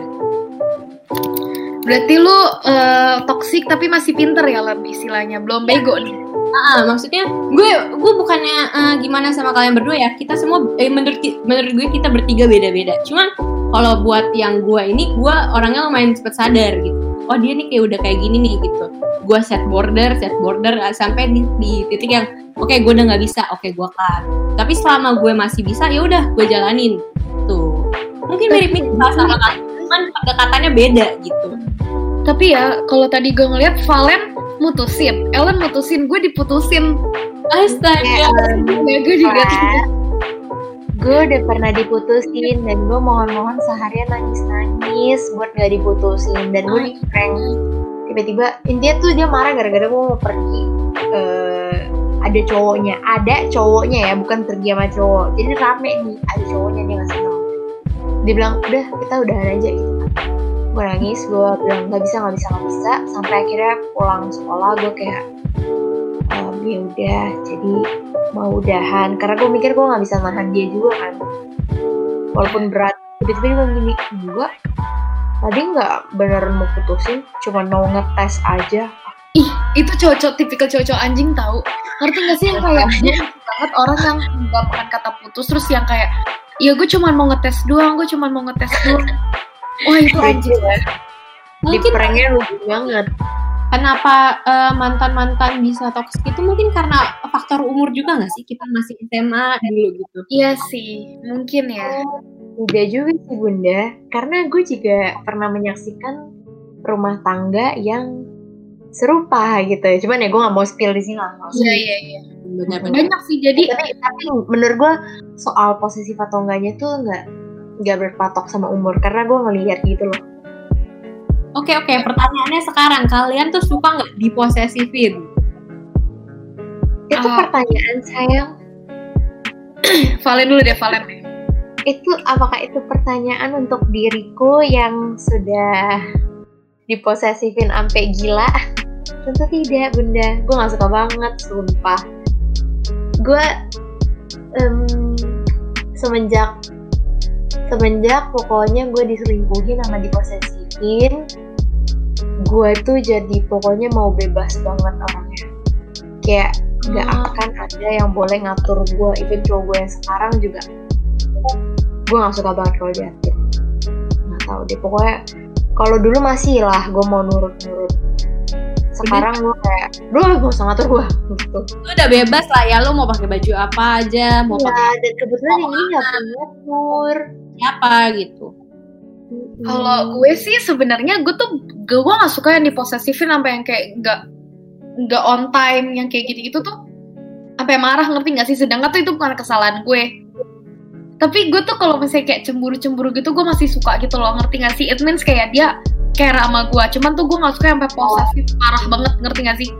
Berarti lu eh, toxic tapi masih pinter ya Len istilahnya, belum bego nih. Ah, maksudnya gue gue bukannya eh, gimana sama kalian berdua ya. Kita semua eh, menurut menurut gue kita bertiga beda-beda. Cuman kalau buat yang gue ini gue orangnya lumayan cepet sadar gitu oh dia nih kayak udah kayak gini nih gitu. Gue set border set border eh, sampai di, di titik yang oke gue udah nggak bisa oke gue cut. Tapi selama gue masih bisa ya udah gue jalanin. Tuh. Mungkin mirip-mirip sama cuman pendekatannya beda gitu. Tapi ya kalau tadi gue ngeliat Valen mutusin, Ellen mutusin, gue diputusin. astaga. Ya gue juga. Gue udah pernah diputusin dan gue mohon-mohon seharian nangis-nangis buat gak diputusin. Dan gue di prank tiba-tiba intinya tuh dia marah gara-gara gue mau pergi eh, ada cowoknya ada cowoknya ya bukan pergi sama cowok. Jadi rame nih ada cowoknya dia nggak seneng dia bilang udah kita udahan aja gitu. Gue nangis gue bilang nggak bisa nggak bisa nggak bisa. Sampai akhirnya pulang sekolah gue kayak ehm, ya udah. Jadi mau udahan. Karena gue mikir gue nggak bisa nahan dia juga kan. Walaupun berat. Tiba-tiba bilang gini gue tadi nggak beneran mau putusin cuma mau ngetes aja. Ih, itu cocok tipikal cocok anjing tahu. Ngerti gak sih? Yang kayak gue banget orang yang makan kata putus terus yang kayak ya gue cuma mau ngetes doang, gue cuma mau ngetes doang. Wah itu anjing. di Mungkin pranknya lucu banget kenapa eh, mantan-mantan bisa toksik itu mungkin karena faktor umur juga nggak sih? Kita masih SMA dulu gitu. Iya sih, mungkin ya. Tidak juga sih bunda, karena gue juga pernah menyaksikan rumah tangga yang serupa gitu ya. Cuman ya gue nggak mau spill di sini lah. Iya iya iya. Benar-benar. Banyak sih jadi Tapi, tapi menurut gue soal posesif atau enggaknya tuh nggak nggak berpatok sama umur karena gue ngelihat gitu loh. Oke oke, pertanyaannya sekarang kalian tuh suka nggak diposesifin? Itu Ah. pertanyaan sayang. Valen dulu deh Valen. Itu apakah itu pertanyaan untuk diriku yang sudah diposesifin sampai gila? Tentu tidak, Bunda. Gue nggak suka banget, sumpah. Gue em, semenjak semenjak pokoknya gue diselingkuhin sama diposesifin, gue tuh jadi pokoknya mau bebas banget orangnya. Kayak nggak Hmm. akan ada yang boleh ngatur gue even cowok gue yang sekarang juga gue nggak suka banget kalau diatur nggak tahu deh pokoknya kalau dulu masih lah gue mau nurut-nurut sekarang gue kayak lu gak usah ngatur gue gitu Lu udah bebas lah ya, lu mau pakai baju apa aja, mau ya pakai dan kebetulan yang ini nggak punya ngatur apa gitu. Kalau gue sih sebenarnya gue tuh gue gak suka yang diposesifin sampai yang kayak nggak nggak on time yang kayak gitu-gitu tuh sampai marah ngerti nggak sih? Sedangkan tuh itu bukan kesalahan gue. Tapi gue tuh kalau misalnya kayak cemburu-cemburu gitu gue masih suka gitu loh ngerti gak sih? It means kayak dia care sama gue. Cuman tuh gue gak suka sampai posesif parah banget ngerti gak sih?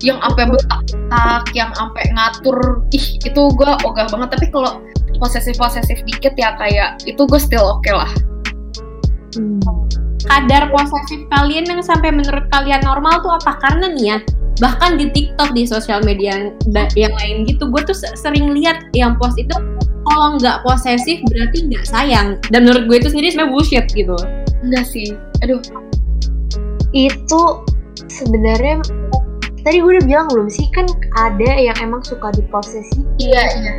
Yang sampai betak-betak yang sampai ngatur ih itu gue ogah banget. Tapi kalau posesif posesif dikit ya kayak itu gue still oke lah Kadar posesif kalian yang sampai menurut kalian normal tuh apa? Karena nih ya, bahkan di TikTok di sosial media yang, yang lain gitu, gue tuh se- sering lihat yang post itu kalau nggak posesif berarti nggak sayang. Dan menurut gue itu sendiri sebenarnya bullshit gitu. enggak sih aduh itu sebenarnya tadi gue udah bilang belum sih kan ada yang emang suka diposesifin iya iya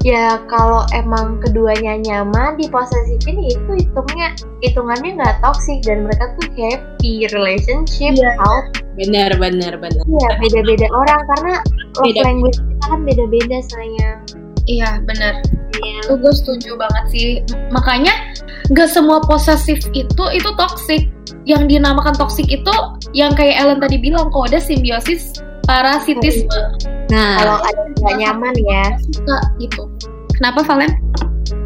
ya kalau emang keduanya nyaman diposesifin itu hitungnya hitungannya nggak toxic dan mereka tuh happy relationship Iya. health Bener, bener, bener. Iya, beda-beda orang karena love Beda. language kita kan beda-beda sayang. iya benar Iya. itu gue setuju banget sih makanya nggak semua posesif itu itu toxic yang dinamakan toxic itu yang kayak Ellen tadi bilang kode simbiosis parasitisme Kalau Nah, ada yang nggak nyaman ya. suka gitu kenapa Valen?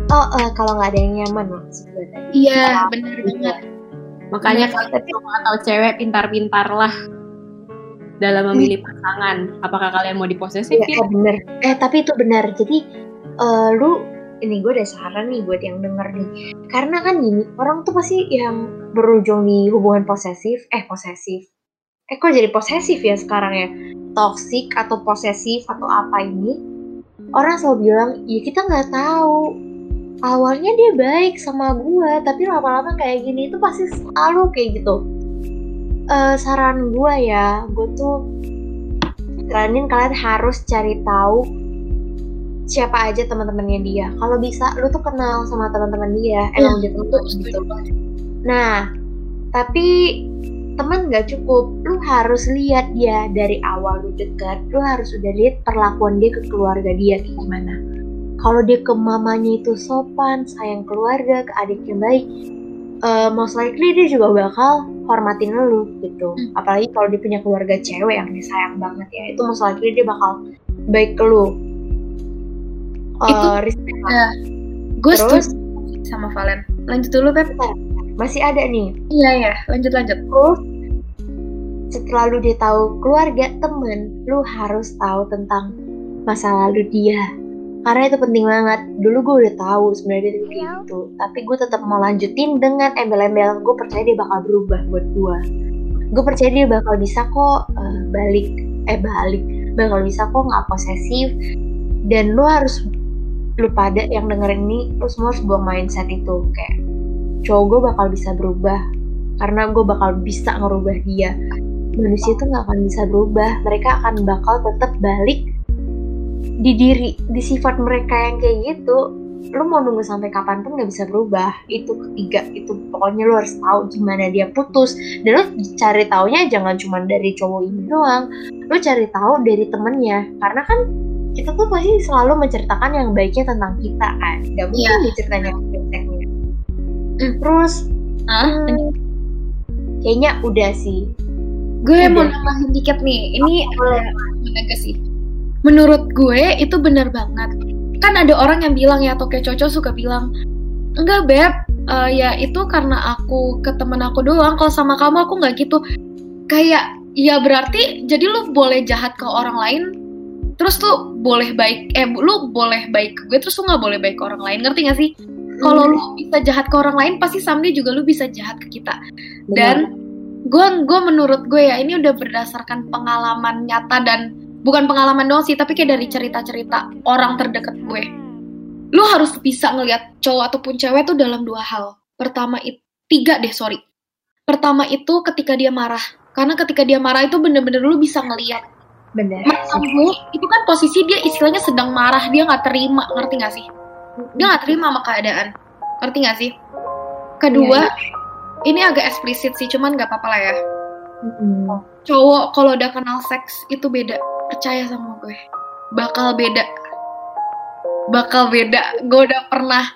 Oh, eh, kalau nggak ada yang nyaman maksud gue tadi. iya benar banget makanya kalian cowok atau cewek pintar-pintarlah dalam memilih pasangan. Apakah kalian mau Iya, diposesifin? eh, bener. Eh, tapi itu benar. Jadi eh, lu ini gue ada saran nih buat yang denger nih. Karena kan gini, orang tuh pasti yang berujung di hubungan posesif, eh posesif. Eh kok jadi posesif ya sekarang ya? Toxic atau posesif atau apa ini? Orang selalu bilang, ya kita nggak tahu. Awalnya dia baik sama gue, tapi lama-lama kayak gini itu pasti selalu kayak gitu. Eh saran gue ya, gue tuh saranin kalian harus cari tahu siapa aja teman-temannya dia. Kalau bisa, lu tuh kenal sama teman-teman dia, emang dia temen Itu gitu. banget. Nah, tapi teman nggak cukup, lu harus lihat dia dari awal lu dekat, lu harus udah lihat perlakuan dia ke keluarga dia kayak gimana. Kalau dia ke mamanya itu sopan, sayang keluarga, ke adiknya baik, eh, most likely dia juga bakal hormatin lu gitu. Hmm. Apalagi kalau dia punya keluarga cewek yang dia sayang banget ya, itu most likely dia bakal baik ke lu. Eh, Itu- respect gue Terus? setuju sama Valen lanjut dulu Pep masih ada nih. Iya ya lanjut lanjut. Terus setelah lu dia tahu keluarga temen lu harus tahu tentang masa lalu dia. Karena itu penting banget. Dulu gue udah tahu sebenarnya dia kayak gitu. Tapi gue tetap mau lanjutin dengan embel-embel. Gue percaya dia bakal berubah buat gue gue percaya dia bakal bisa kok uh, balik. Eh balik. Bakal bisa kok nggak posesif. Dan lu harus lu pada yang dengerin ini lu semua harus buang mindset itu. Kayak cowok gue bakal bisa berubah. Karena gue bakal bisa ngerubah dia. Manusia tuh nggak akan bisa berubah. Mereka akan bakal tetap balik di diri di sifat mereka yang kayak gitu. Lu mau nunggu sampai kapan pun nggak bisa berubah. Itu ketiga itu pokoknya lu harus tahu gimana dia putus. Dan lu cari taunya jangan cuma dari cowok ini doang. Lu cari tahu dari temennya. Karena kan kita tuh pasti selalu menceritakan yang baiknya tentang kita kan? Gak mungkin Iya. diceritain yang Hmm. terus Ah, hmm, kayaknya udah sih gue Udah. mau nambahin dikit nih. Ini boleh gimana sih? Menurut gue itu bener banget. Kan ada orang yang bilang ya, Toke Coco suka bilang, enggak beb, eh, ya itu karena aku ke temen aku doang. Kalau sama kamu aku nggak gitu. Kayak ya berarti jadi lu boleh jahat ke orang lain, terus tuh boleh baik, eh lu boleh baik ke gue, terus lu nggak boleh baik ke orang lain. Ngerti gak sih? Kalau lu bisa jahat ke orang lain, pasti someday juga lu bisa jahat ke kita. Dan gue gue menurut gue ya ini udah berdasarkan pengalaman nyata dan bukan pengalaman doang sih tapi kayak dari cerita-cerita orang terdekat gue. Lu harus bisa ngelihat cowok ataupun cewek tuh dalam dua hal. Pertama itu tiga deh sorry. Pertama itu ketika dia marah. Karena ketika dia marah itu bener-bener lu bisa ngelihat. Bener gue itu kan posisi dia istilahnya sedang marah dia nggak terima ngerti nggak sih dia nggak terima sama keadaan. Ngerti nggak sih? Kedua ini agak eksplisit sih cuman nggak apa-apa lah ya. Mm-mm. cowok kalau udah kenal seks itu beda. Percaya sama gue. Bakal beda. Bakal beda. Gue udah pernah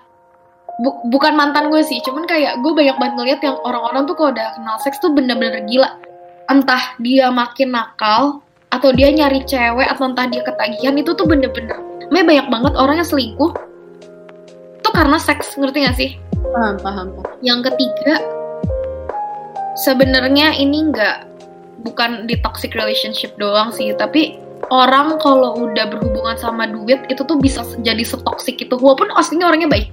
bu- bukan mantan gue sih cuman kayak gue banyak banget ngeliat yang orang-orang tuh kalau udah kenal seks tuh bener-bener gila. Entah dia makin nakal atau dia nyari cewek atau entah dia ketagihan itu tuh bener-bener. Makanya banyak banget orang yang selingkuh tuh karena seks ngerti gak sih paham paham paham. yang ketiga, sebenarnya ini nggak bukan di toxic relationship doang sih, tapi orang kalau udah berhubungan sama duit itu tuh bisa jadi setoksik itu, walaupun aslinya orangnya baik.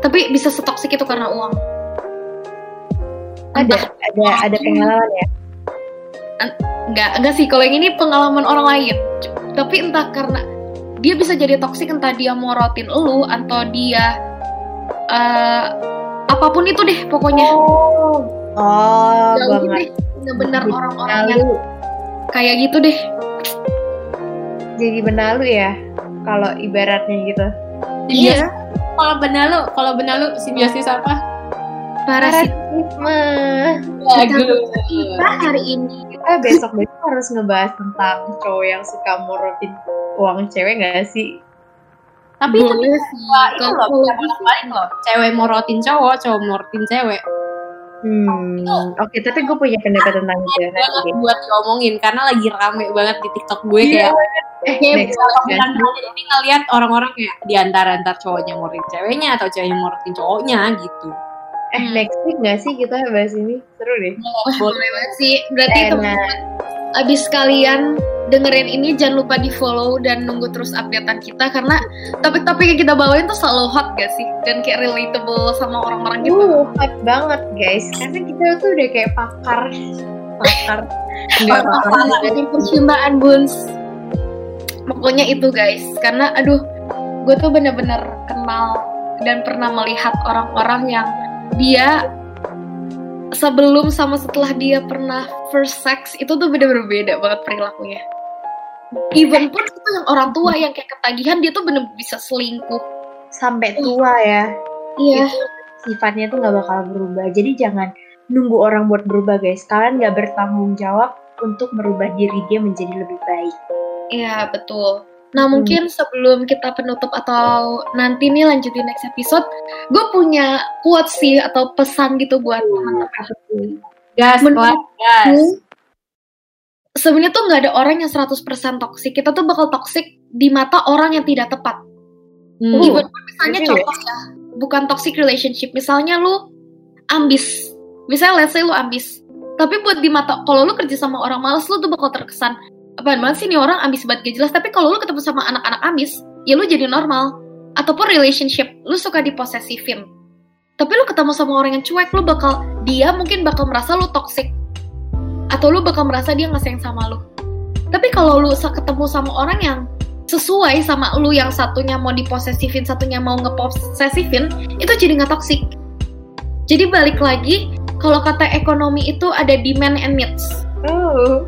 Tapi bisa setoksik itu karena uang. ada ada ada pengalaman ya Nggak, nggak sih. Kalau yang ini pengalaman orang lain. Tapi entah karena dia bisa jadi toksik, entah dia morotin elu atau dia eh, apa pun itu deh pokoknya. oh oh gua deh, bener-bener Jadi orang-orang yang kayak gitu deh. jadi benalu ya kalau ibaratnya gitu Iya, Kalau benalu, kalau benalu simbiosis apa? parasit. Parasitisme. Bagus. Kita hari ini kita besok besok harus ngebahas tentang cowok yang suka morotin uang cewek gak sih Tapi itu boleh sih. Wah, itu loh, bisa bolak-balik loh. Cewek morotin cowok, cowok morotin cewek. hmm oke tapi gue punya pendapat tentang itu ya Banget nanti. buat diomongin karena lagi rame banget di TikTok gue Iya, kayak eh Kayak next Bukan jadi ngeliat orang-orang kayak di antara antar cowoknya morotin ceweknya atau ceweknya morotin cowoknya gitu. Eh next week gak sih kita bahas ini? Seru deh Wah, boleh banget sih. Berarti teman-teman abis kalian dengerin ini jangan lupa di follow dan nunggu terus updatean kita karena topik-topik yang kita bawain tuh selalu hot gak sih? Dan kayak relatable sama orang-orang gitu. Uh, hot banget guys. Karena kita tuh udah kayak pakar. Pakar. Nggak pakar. Jadi percobaan buns. Pokoknya itu guys, karena aduh, gue tuh bener-bener kenal dan pernah melihat orang-orang yang dia sebelum sama setelah dia pernah first sex itu tuh bener-bener beda banget perilakunya. Even pun itu yang orang tua yang kayak ketagihan dia tuh bener bisa selingkuh. sampai tua ya Iya. sifatnya tuh nggak bakal berubah jadi jangan nunggu orang buat berubah guys kalian nggak bertanggung jawab untuk merubah diri dia menjadi lebih baik Iya, betul. Nah, mungkin sebelum kita penutup atau nanti nih lanjutin next episode, gue punya quote sih atau pesan gitu buat teman-teman. Gas, Menurut gas. Hmm. Sebenarnya tuh nggak ada orang yang 100% toksik. Kita tuh bakal toksik di mata orang yang tidak tepat. Hmm. Even misalnya Jadi contoh ya, bukan toxic relationship. Misalnya lu ambis. Misalnya let's say lu ambis. tapi buat di mata kalau lu kerja sama orang malas lu tuh bakal terkesan apaan banget sih nih orang ambis banget gak jelas. Tapi kalau lu ketemu sama anak-anak ambis ya lu jadi normal. Ataupun relationship lu suka diposesifin tapi lu ketemu sama orang yang cuek lu bakal dia mungkin bakal merasa lu toxic. Atau lu bakal merasa dia nggak sayang sama lu. Tapi kalau lu ketemu sama orang yang sesuai sama lu yang satunya mau diposesifin satunya mau ngeposesifin itu jadi nggak toxic. Jadi balik lagi kalau kata ekonomi itu ada demand and needs. Uh,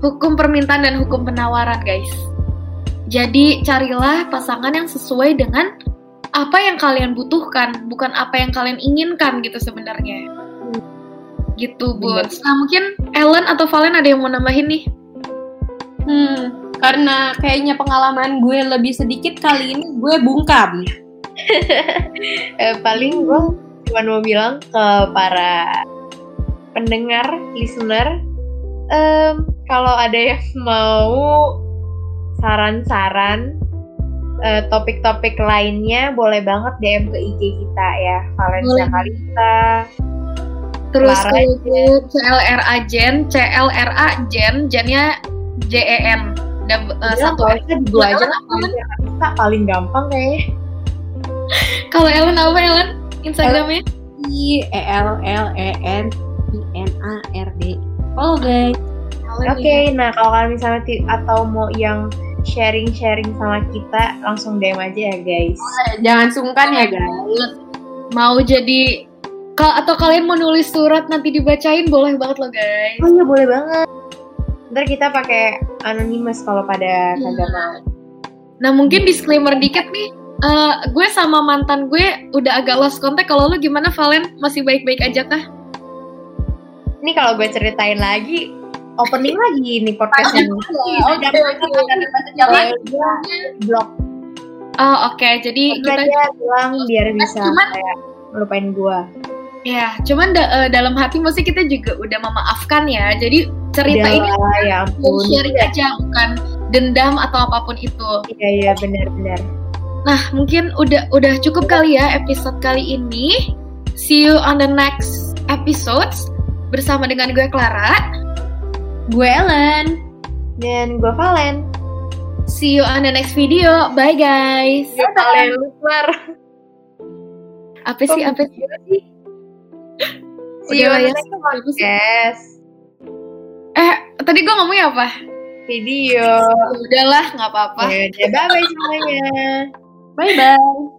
hukum permintaan dan hukum penawaran guys. Jadi carilah pasangan yang sesuai dengan apa yang kalian butuhkan bukan apa yang kalian inginkan gitu sebenarnya. Gitu bun. Nah mungkin Ellen atau Valen ada yang mau nambahin nih? Hmm, karena kayaknya pengalaman gue lebih sedikit kali ini gue bungkam. eh, paling gue cuma mau bilang ke para pendengar, listener, em, kalau ada yang mau saran-saran eh, topik-topik lainnya, boleh banget DM ke IG kita ya, Valencia. Kalista. terus gue CLRA Jen CLRA Jen Jennya J E N Dab- eh, Udah, satu di gua aja lah, Kalista paling gampang kayaknya. kalau Ellen apa Ellen Instagramnya I E L L E N I N A R D. Oh guys. Oke, nah kalau kalian misalnya atau mau yang sharing-sharing sama kita, langsung DM aja ya guys. Jangan sungkan ya guys. mau jadi ka- atau kalian mau nulis surat nanti dibacain boleh banget loh guys Oh iya boleh banget. Ntar kita pakai anonymous kalau pada kagak mau. Nah mungkin disclaimer dikit nih, Eh, gue sama mantan gue udah agak lost contact. Kalau lu gimana Valen? Masih baik-baik aja kah? Ini kalau gue ceritain lagi, opening lagi nih podcast ini. Oke oke. Blog. Oh oke, jadi Kita kita dia bilang biar bisa Cuman- kayak gue. ya, cuman da- eh, dalam hati mesti kita juga udah memaafkan ya. Jadi cerita Udah ini ya ampun. sharing aja, bukan dendam atau apa pun itu. Iya iya benar-benar. Nah, mungkin udah udah cukup kali ya episode kali ini. See you on the next episodes bersama dengan gue Clara. Gue Ellen. Dan gue Valen. See you on the next video. Bye guys. Gue Valen Lukmar. Apa sih apa sih? See you on the ya. next podcast. Eh, tadi gue ngomongnya apa? Video. Ya Udahlah, nggak apa-apa. Ya udah, bye-bye semuanya. Bye bye.